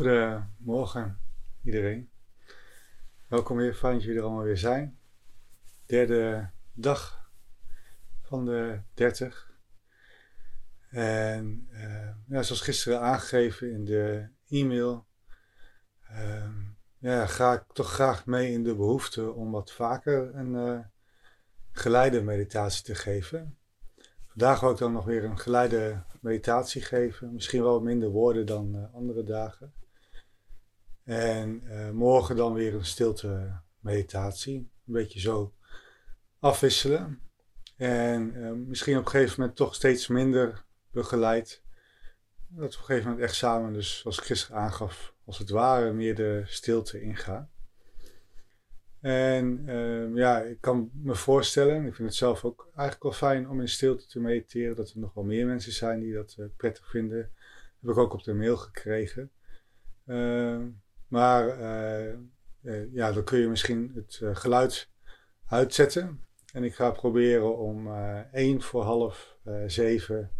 Goedemorgen iedereen. Welkom weer, fijn dat jullie er allemaal weer zijn. Derde dag van de 30. En uh, ja, zoals gisteren aangegeven in de e-mail, uh, ja, ga ik toch graag mee in de behoefte om wat vaker een uh, geleide meditatie te geven. Vandaag wil ik dan nog weer een geleide meditatie geven. Misschien wel minder woorden dan uh, andere dagen. En uh, morgen dan weer een stilte meditatie. Een beetje zo afwisselen. En uh, misschien op een gegeven moment toch steeds minder begeleid. Dat op een gegeven moment echt samen, dus zoals ik gisteren aangaf, als het ware meer de stilte ingaan. En uh, ja, ik kan me voorstellen, ik vind het zelf ook eigenlijk wel fijn om in stilte te mediteren, dat er nog wel meer mensen zijn die dat uh, prettig vinden. Dat heb ik ook op de mail gekregen. Uh, maar ja, dan kun je misschien het geluid uitzetten. En ik ga proberen om één voor half zeven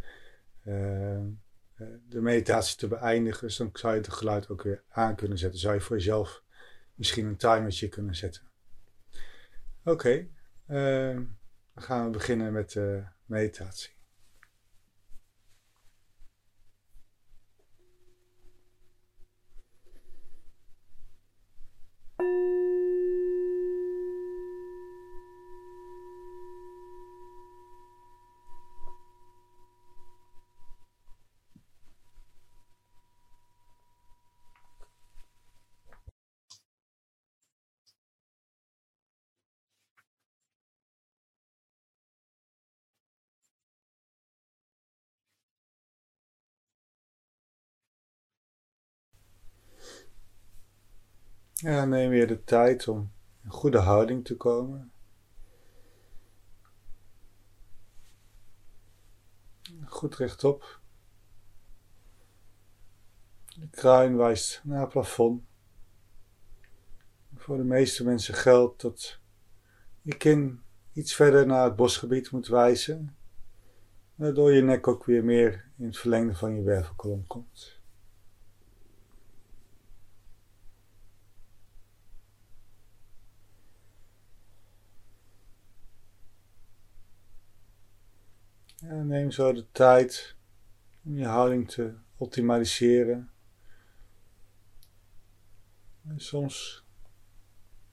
de meditatie te beëindigen. Dus dan zou je het geluid ook weer aan kunnen zetten. Zou je voor jezelf misschien een timertje kunnen zetten. Oké, dan gaan we beginnen met de meditatie. Ja, neem weer de tijd om in goede houding te komen. Goed rechtop. De kruin wijst naar het plafond. Voor de meeste mensen geldt dat je kin iets verder naar het bosgebied moet wijzen, waardoor je nek ook weer meer in het verlengde van je wervelkolom komt. En neem zo de tijd om je houding te optimaliseren. En soms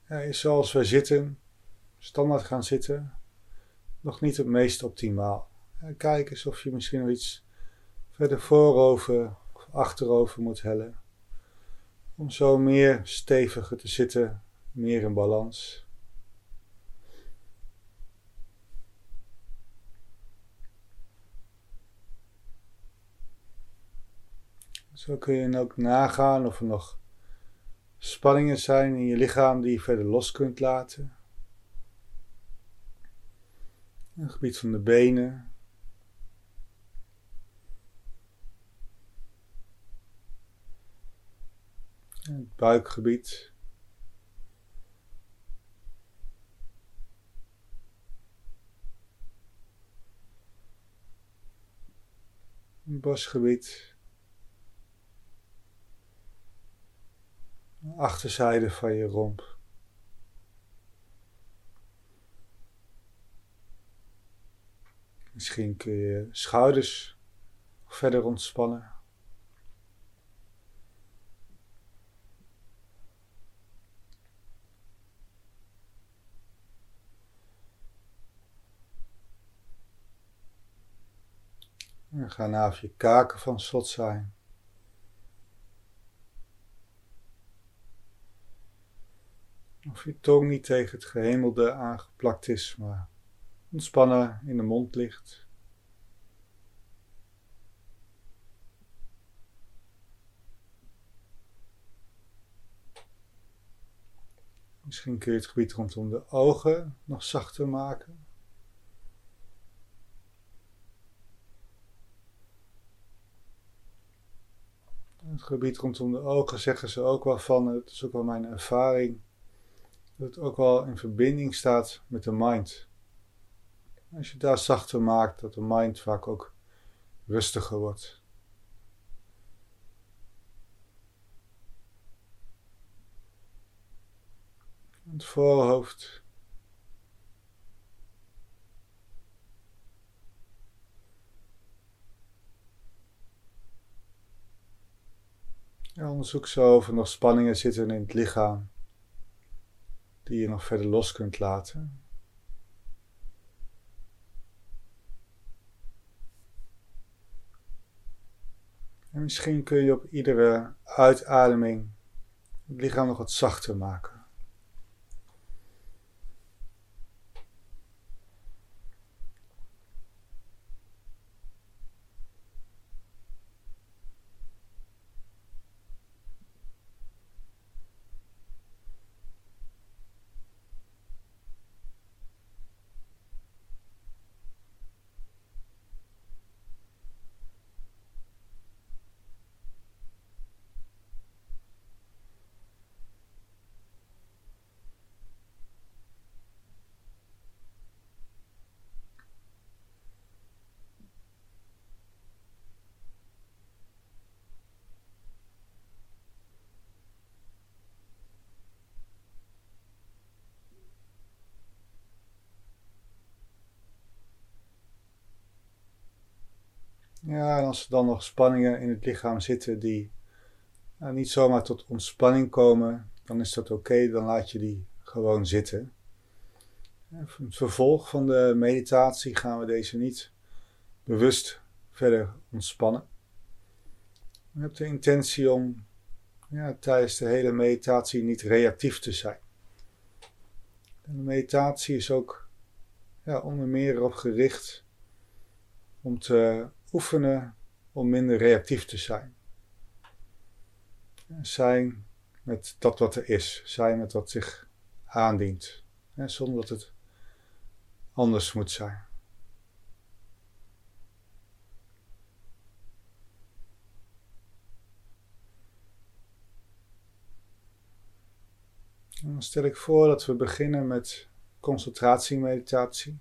ja, is zoals wij zitten, standaard gaan zitten, nog niet het meest optimaal. kijk eens of je misschien nog iets verder voorover of achterover moet hellen. Om zo meer steviger te zitten, meer in balans. Zo kun je ook nagaan of er nog spanningen zijn in je lichaam die je verder los kunt laten. Het gebied van de benen. Het buikgebied. Bosgebied. Achterzijde van je romp. Misschien kun je schouders verder ontspannen. En ga na of je kaken van slot zijn. Of je tong niet tegen het gehemelde aangeplakt is, maar ontspannen in de mond ligt. Misschien kun je het gebied rondom de ogen nog zachter maken. Het gebied rondom de ogen zeggen ze ook wel van, het is ook wel mijn ervaring, dat het ook wel in verbinding staat met de mind. Als je daar zachter maakt, dat de mind vaak ook rustiger wordt. Het voorhoofd. Ja, onderzoek zo of er nog spanningen zitten in het lichaam die je nog verder los kunt laten. En misschien kun je op iedere uitademing het lichaam nog wat zachter maken. Ja, en als er dan nog spanningen in het lichaam zitten die nou, niet zomaar tot ontspanning komen, dan is dat oké, dan laat je die gewoon zitten. Het vervolg van de meditatie gaan we deze niet bewust verder ontspannen. Je hebt de intentie om ja, tijdens de hele meditatie niet reactief te zijn. de meditatie is ook ja, onder meer erop gericht om te oefenen om minder reactief te zijn. Zijn met dat wat er is, zijn met wat zich aandient, zonder dat het anders moet zijn. dan stel ik voor dat we beginnen met concentratiemeditatie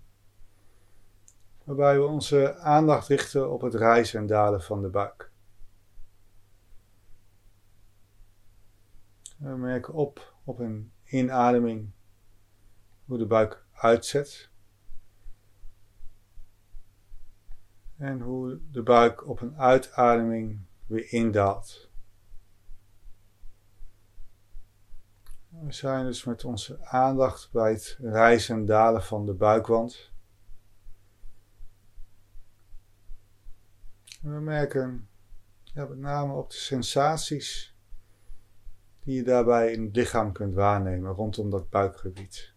waarbij we onze aandacht richten op het rijzen en dalen van de buik. We merken op op een inademing hoe de buik uitzet en hoe de buik op een uitademing weer indaalt. We zijn dus met onze aandacht bij het rijzen en dalen van de buikwand. We merken ja, met name op de sensaties die je daarbij in het lichaam kunt waarnemen rondom dat buikgebied.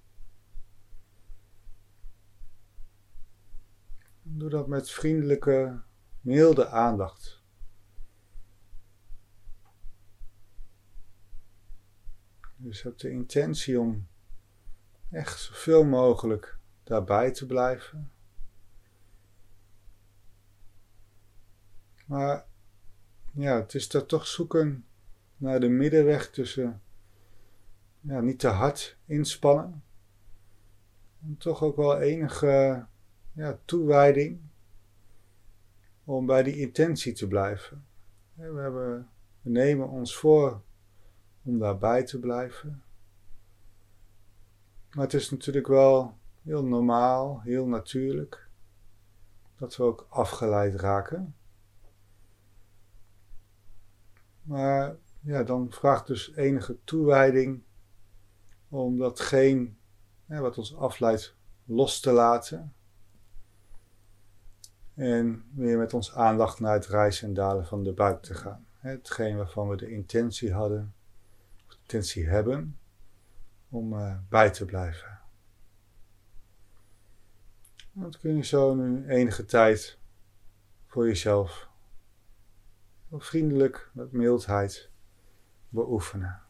Doe dat met vriendelijke, milde aandacht. Dus heb de intentie om echt zoveel mogelijk daarbij te blijven. Maar ja, het is dat toch zoeken naar de middenweg tussen ja, niet te hard inspannen. En toch ook wel enige ja, toewijding om bij die intentie te blijven. We, hebben, we nemen ons voor om daarbij te blijven. Maar het is natuurlijk wel heel normaal, heel natuurlijk, dat we ook afgeleid raken. Maar ja, dan vraagt dus enige toewijding om datgene wat ons afleidt los te laten. En weer met ons aandacht naar het rijzen en dalen van de buik te gaan. Hetgeen waarvan we de intentie hadden, of de intentie hebben, om uh, bij te blijven. Dat kun je zo nu enige tijd voor jezelf vriendelijk, met mildheid beoefenen.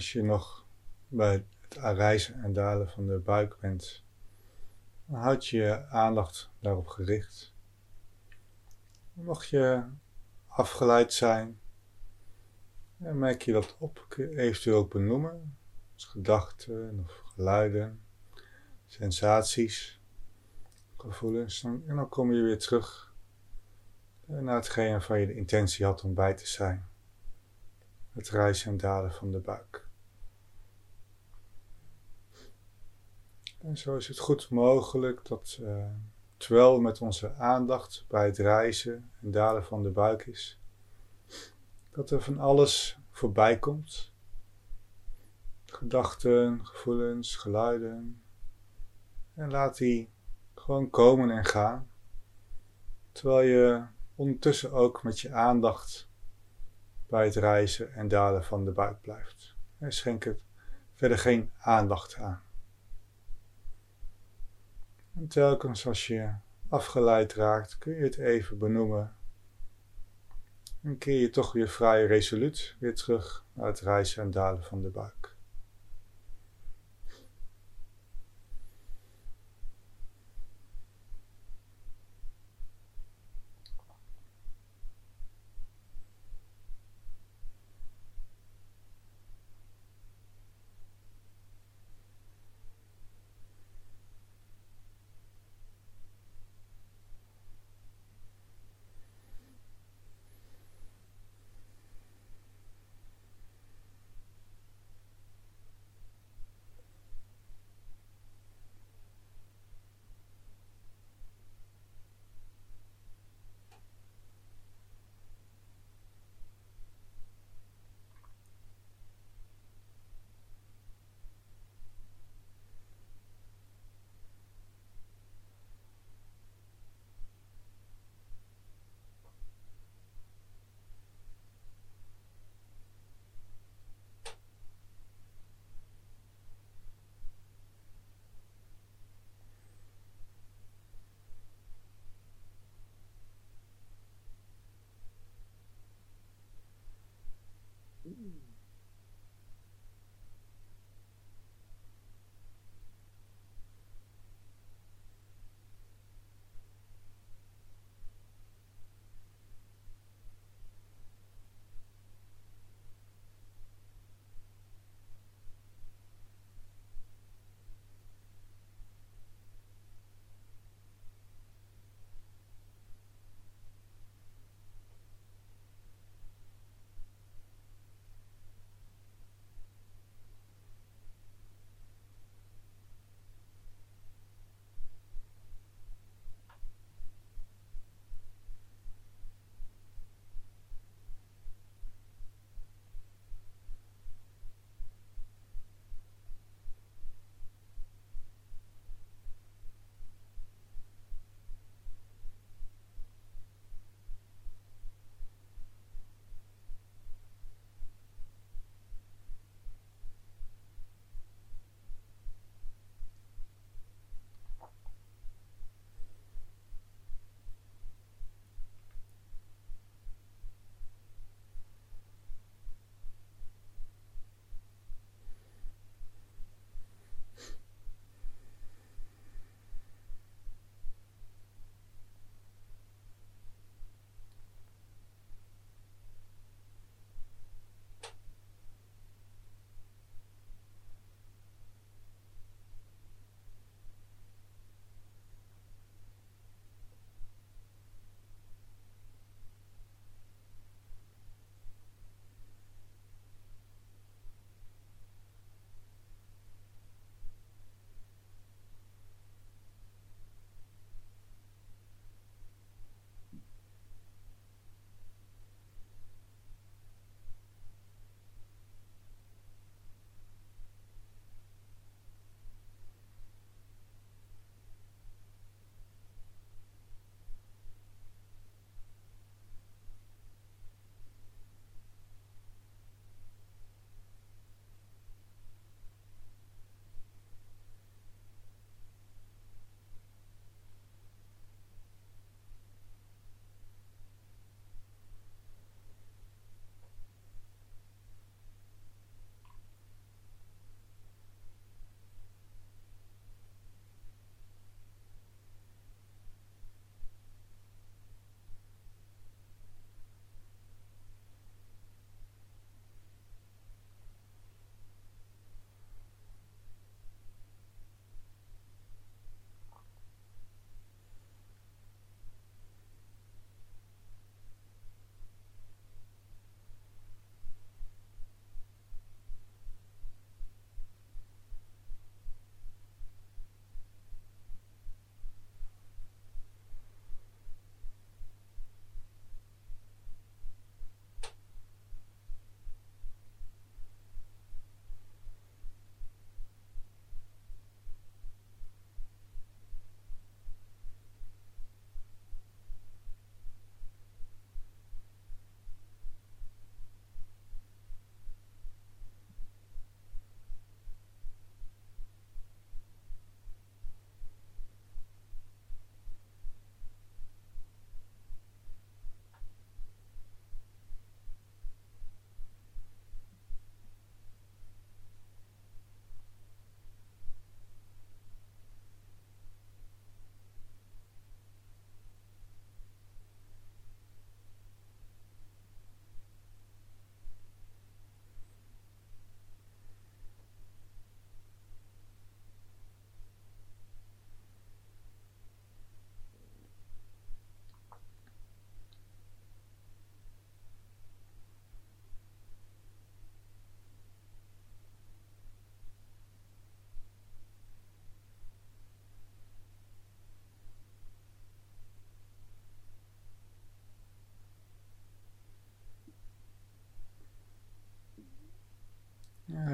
Als je nog bij het reizen en dalen van de buik bent, dan houd je aandacht daarop gericht. Mocht je afgeleid zijn, dan merk je dat op, kun je eventueel ook benoemen, als gedachten of geluiden, sensaties, gevoelens. En dan kom je weer terug naar hetgeen waarvan je de intentie had om bij te zijn. Het rijzen en dalen van de buik. En zo is het goed mogelijk dat uh, terwijl met onze aandacht bij het reizen en dalen van de buik is, dat er van alles voorbij komt. Gedachten, gevoelens, geluiden. En laat die gewoon komen en gaan. Terwijl je ondertussen ook met je aandacht bij het reizen en dalen van de buik blijft. En schenk het verder geen aandacht aan. En telkens als je afgeleid raakt, kun je het even benoemen. En keer je toch weer vrij resoluut weer terug naar het reizen en dalen van de buik.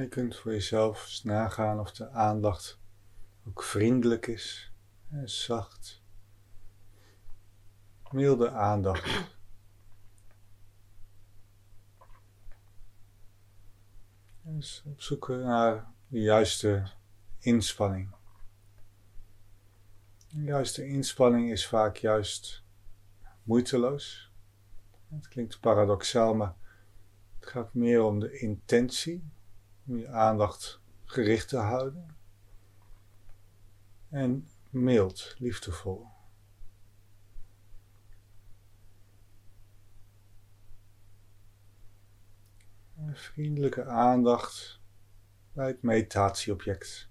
Je kunt voor jezelf eens nagaan of de aandacht ook vriendelijk is en zacht. Milde aandacht. Dus op zoek naar de juiste inspanning. De juiste inspanning is vaak juist moeiteloos. Het klinkt paradoxaal, maar het gaat meer om de intentie, je aandacht gericht te houden. En mild, liefdevol. Een vriendelijke aandacht bij het meditatieobject.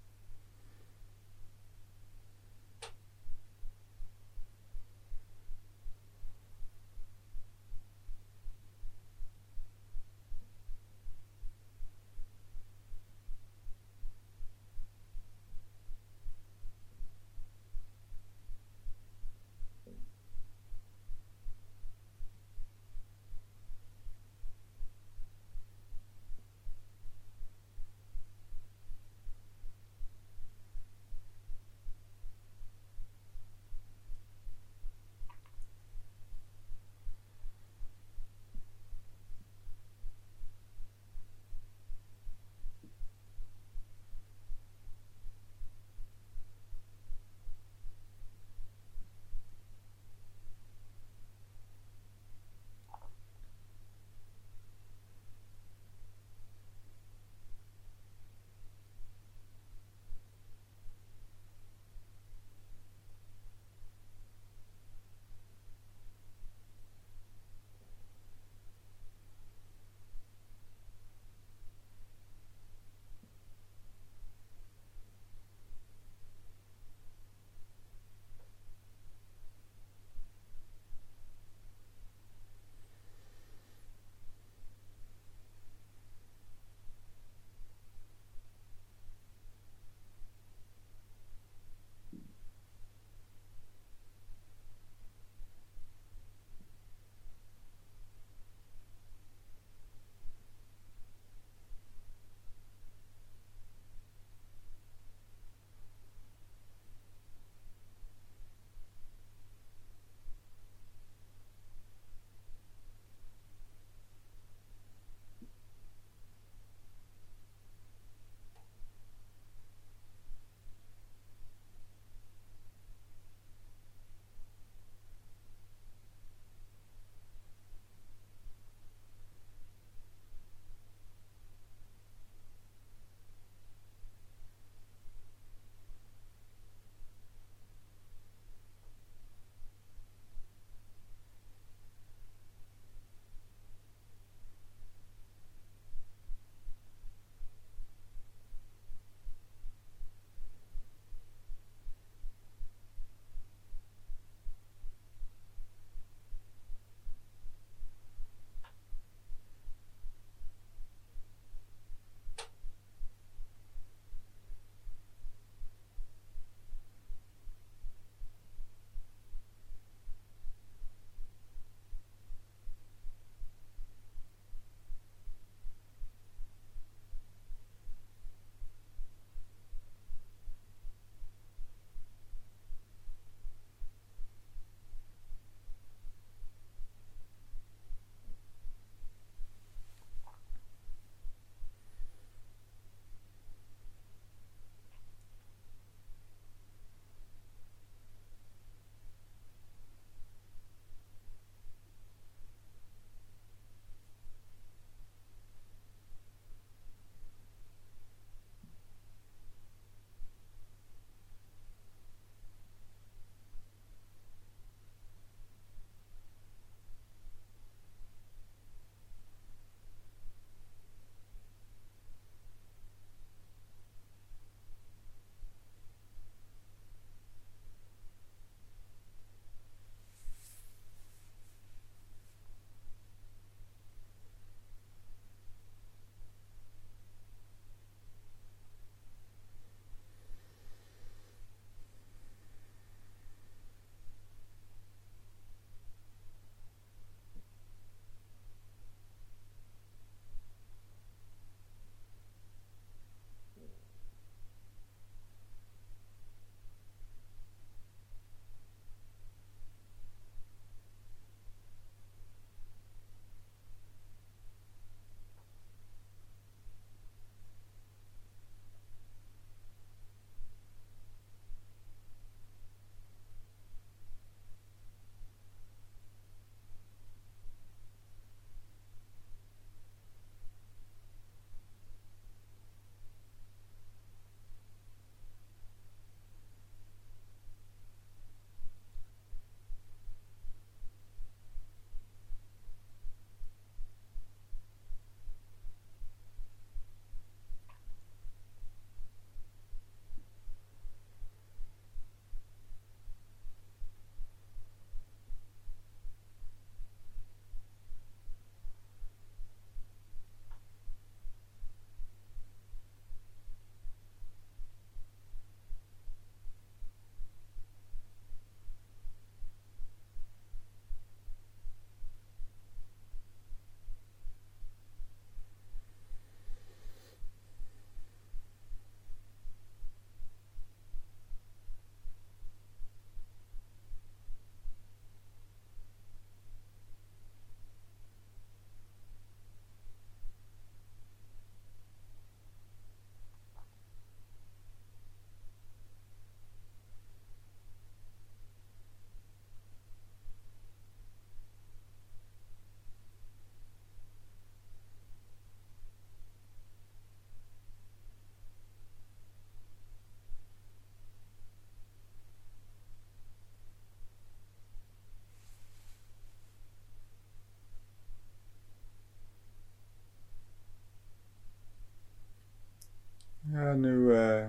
Ja, nu uh,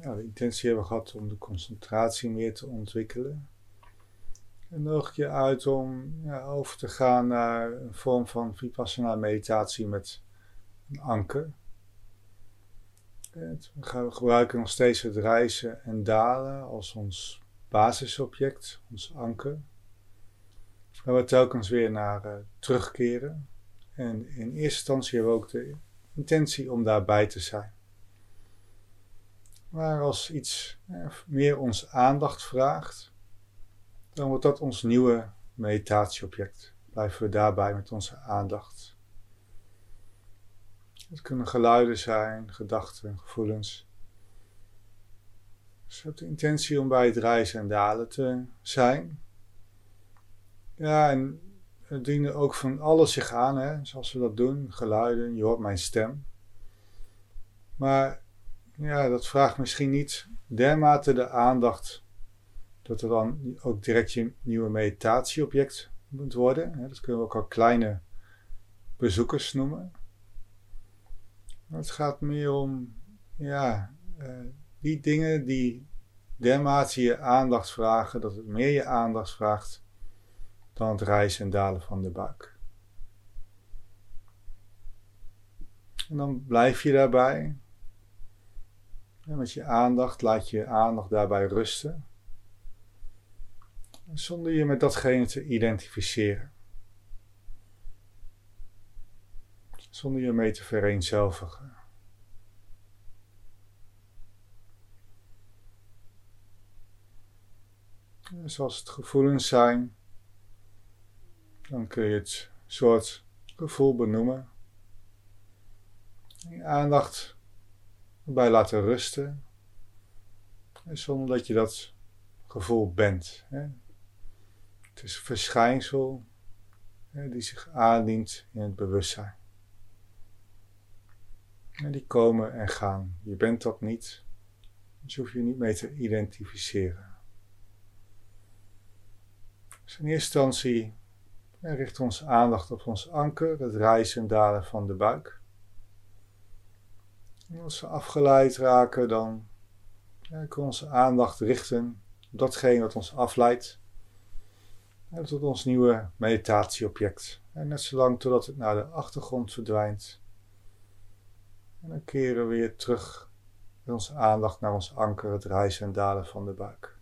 ja, de intentie hebben gehad om de concentratie meer te ontwikkelen. En nodig je uit om ja, over te gaan naar een vorm van vipassana meditatie met een anker. We gebruiken nog steeds het reizen en dalen als ons basisobject, ons anker. Waar we telkens weer naar uh, terugkeren. En in eerste instantie hebben we ook de intentie om daarbij te zijn. Maar als iets meer ons aandacht vraagt, dan wordt dat ons nieuwe meditatieobject. Blijven we daarbij met onze aandacht. Het kunnen geluiden zijn, gedachten, gevoelens. Dus hebt de intentie om bij het reizen en dalen te zijn. Ja, en dienen ook van alles zich aan, hè, zoals we dat doen. Geluiden, je hoort mijn stem. Maar ja, dat vraagt misschien niet dermate de aandacht dat er dan ook direct je nieuwe meditatieobject moet worden. Dat kunnen we ook al kleine bezoekers noemen. Het gaat meer om ja, uh, die dingen die dermate je aandacht vragen, dat het meer je aandacht vraagt dan het rijzen en dalen van de buik. En dan blijf je daarbij. En met je aandacht laat je aandacht daarbij rusten. Zonder je met datgene te identificeren. Zonder je mee te vereenzelvigen. Zoals het gevoelens zijn, dan kun je het soort gevoel benoemen. Je aandacht erbij laten rusten. Zonder dat je dat gevoel bent. Hè. Het is een verschijnsel hè, die zich aandient in het bewustzijn. En die komen en gaan. Je bent dat niet. Dus hoef je niet mee te identificeren. Dus in eerste instantie en richt onze aandacht op ons anker, het rijzen en dalen van de buik. En als we afgeleid raken, dan kunnen we onze aandacht richten op datgene wat ons afleidt. En tot ons nieuwe meditatieobject. En net zolang totdat het naar de achtergrond verdwijnt. En dan keren we weer terug met onze aandacht naar ons anker, het rijzen en dalen van de buik.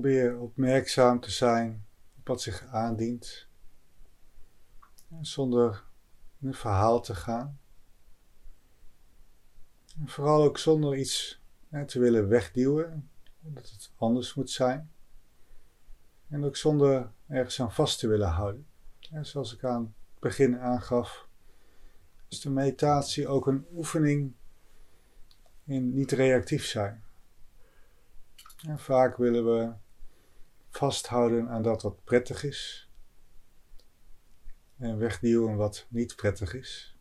Probeer opmerkzaam te zijn op wat zich aandient. Zonder in een verhaal te gaan. En vooral ook zonder iets te willen wegduwen, dat het anders moet zijn. En ook zonder ergens aan vast te willen houden. zoals ik aan het begin aangaf, is de meditatie ook een oefening in niet reactief zijn. En vaak willen we vasthouden aan dat wat prettig is en wegduwen wat niet prettig is.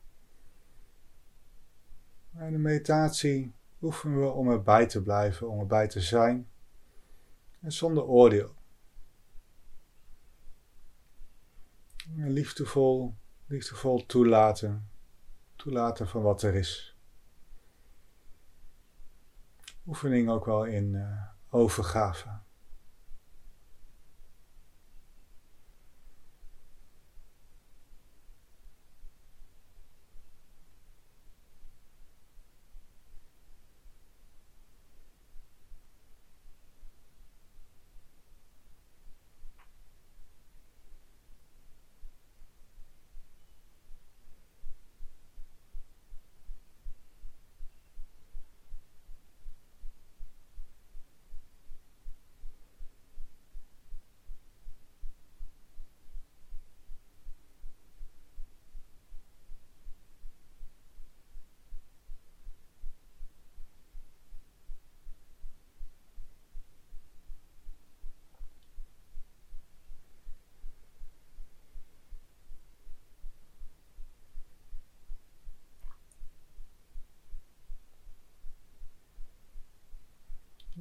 In de meditatie oefenen we om erbij te blijven, om erbij te zijn en zonder oordeel. liefdevol, liefdevol toelaten, toelaten van wat er is. Oefening ook wel in uh, overgave.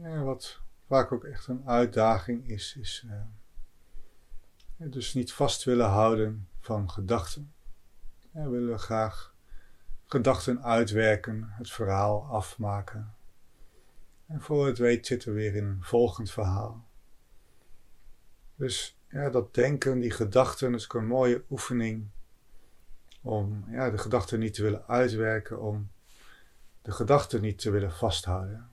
Ja, wat vaak ook echt een uitdaging is, is uh, dus niet vast willen houden van gedachten. Ja, willen we graag gedachten uitwerken, het verhaal afmaken. En voor het weet zitten we weer in een volgend verhaal. Dus ja, dat denken, die gedachten, is ook een mooie oefening om ja, de gedachten niet te willen uitwerken, om de gedachten niet te willen vasthouden.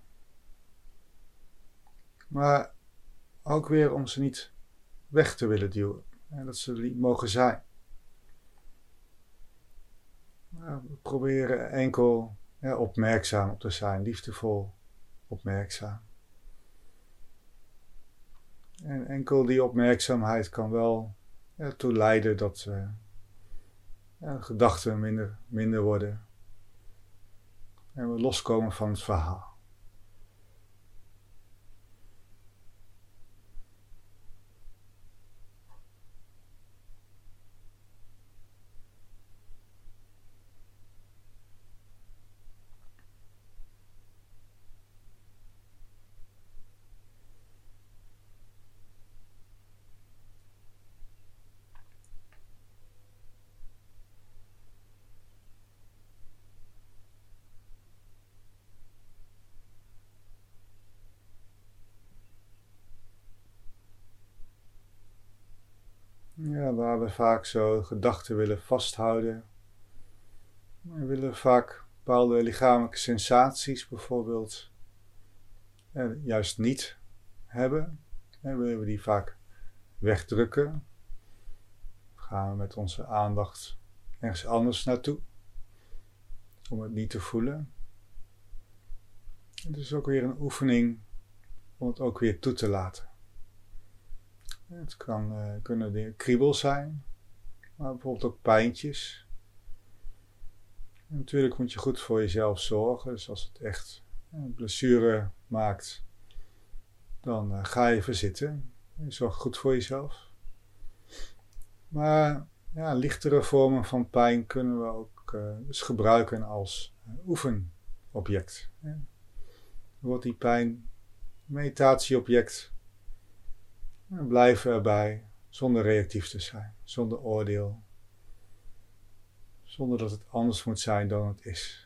Maar ook weer om ze niet weg te willen duwen. En dat ze er niet mogen zijn. we proberen enkel ja, opmerkzaam op te zijn, liefdevol opmerkzaam. En enkel die opmerkzaamheid kan wel ja, toe leiden dat uh, gedachten minder, minder worden. En we loskomen van het verhaal. Waar we vaak zo gedachten willen vasthouden. We willen vaak bepaalde lichamelijke sensaties bijvoorbeeld juist niet hebben. En willen we die vaak wegdrukken. Gaan we met onze aandacht ergens anders naartoe. Om het niet te voelen. Het is ook weer een oefening om het ook weer toe te laten. Het kan, uh, kunnen kriebels zijn, maar bijvoorbeeld ook pijntjes. En natuurlijk moet je goed voor jezelf zorgen. Dus als het echt een blessure maakt, dan uh, ga je even zitten. Je zorgt goed voor jezelf. Maar ja, lichtere vormen van pijn kunnen we ook dus gebruiken als oefenobject. Ja. Wordt die pijn meditatieobject en blijven erbij zonder reactief te zijn, zonder oordeel, zonder dat het anders moet zijn dan het is.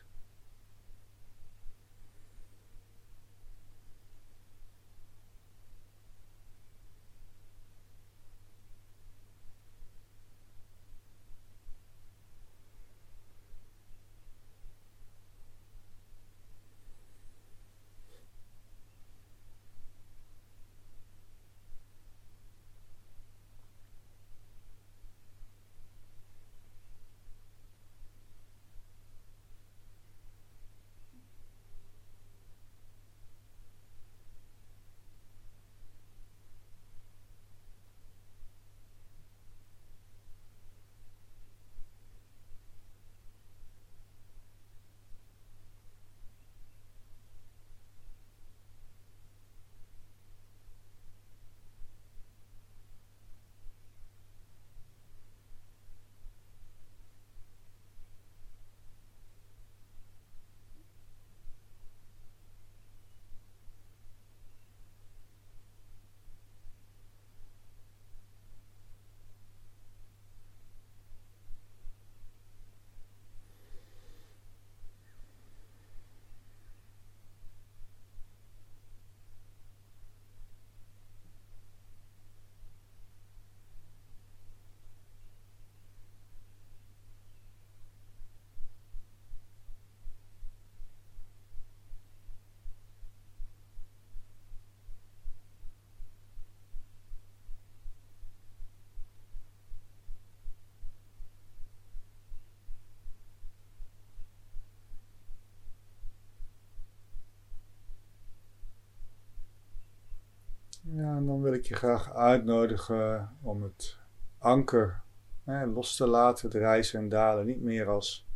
Je graag uitnodigen om het anker hè, los te laten, het reizen en dalen niet meer als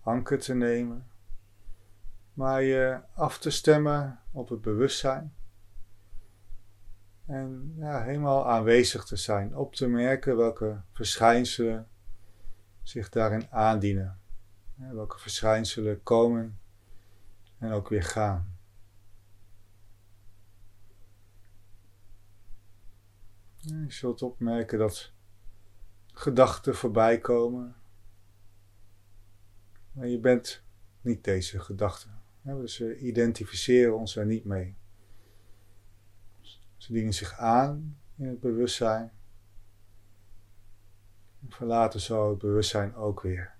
anker te nemen, maar je af te stemmen op het bewustzijn. En helemaal aanwezig te zijn, op te merken welke verschijnselen zich daarin aandienen. Welke verschijnselen komen en ook weer gaan. Je zult opmerken dat gedachten voorbij komen. Maar je bent niet deze gedachten. Dus we identificeren ons er niet mee. Ze dienen zich aan in het bewustzijn. En verlaten zo het bewustzijn ook weer.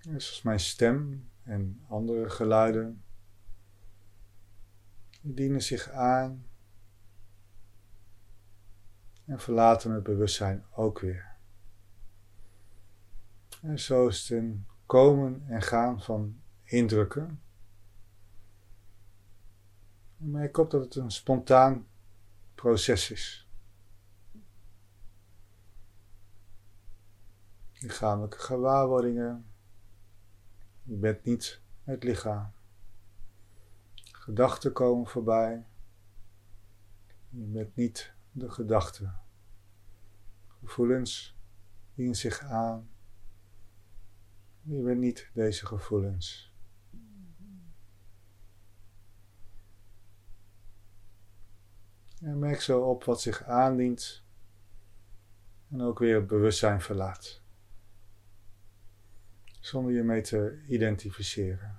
Zoals mijn stem en andere geluiden. Die dienen zich aan en verlaten het bewustzijn ook weer. En zo is het een komen en gaan van indrukken. Maar ik hoop dat het een spontaan proces is. Lichamelijke gewaarwordingen. Je bent niet het lichaam. Gedachten komen voorbij. Je bent niet de gedachten. Gevoelens dienen zich aan. Je bent niet deze gevoelens. En merk zo op wat zich aandient en ook weer het bewustzijn verlaat. Zonder je mee te identificeren.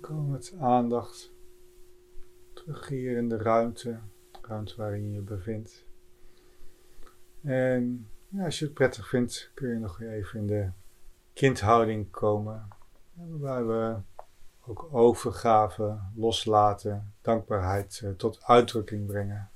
Komen met aandacht terug hier in de ruimte, de ruimte waarin je je bevindt. En als je het prettig vindt, kun je nog even in de kindhouding komen. Waarbij we ook overgave, loslaten, dankbaarheid eh, tot uitdrukking brengen.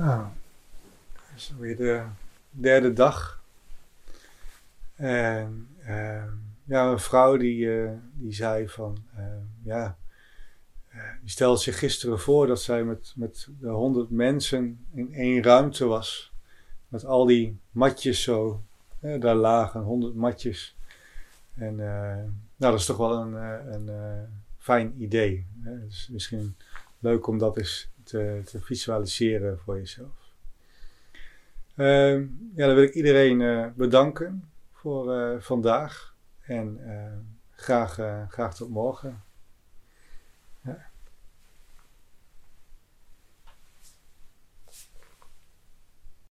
Nou, het is weer de derde dag. En uh, ja, een vrouw die, uh, die zei van, uh, ja, eh, die stelde zich gisteren voor dat zij met, met de honderd mensen in één ruimte was. Met al die matjes zo, daar lagen honderd matjes. En nou, dat is toch wel een, een fijn idee. Hè? Dus misschien leuk om dat eens te, te visualiseren voor jezelf. Uh, ja, dan wil ik iedereen uh, bedanken voor uh, vandaag en uh, graag, graag tot morgen.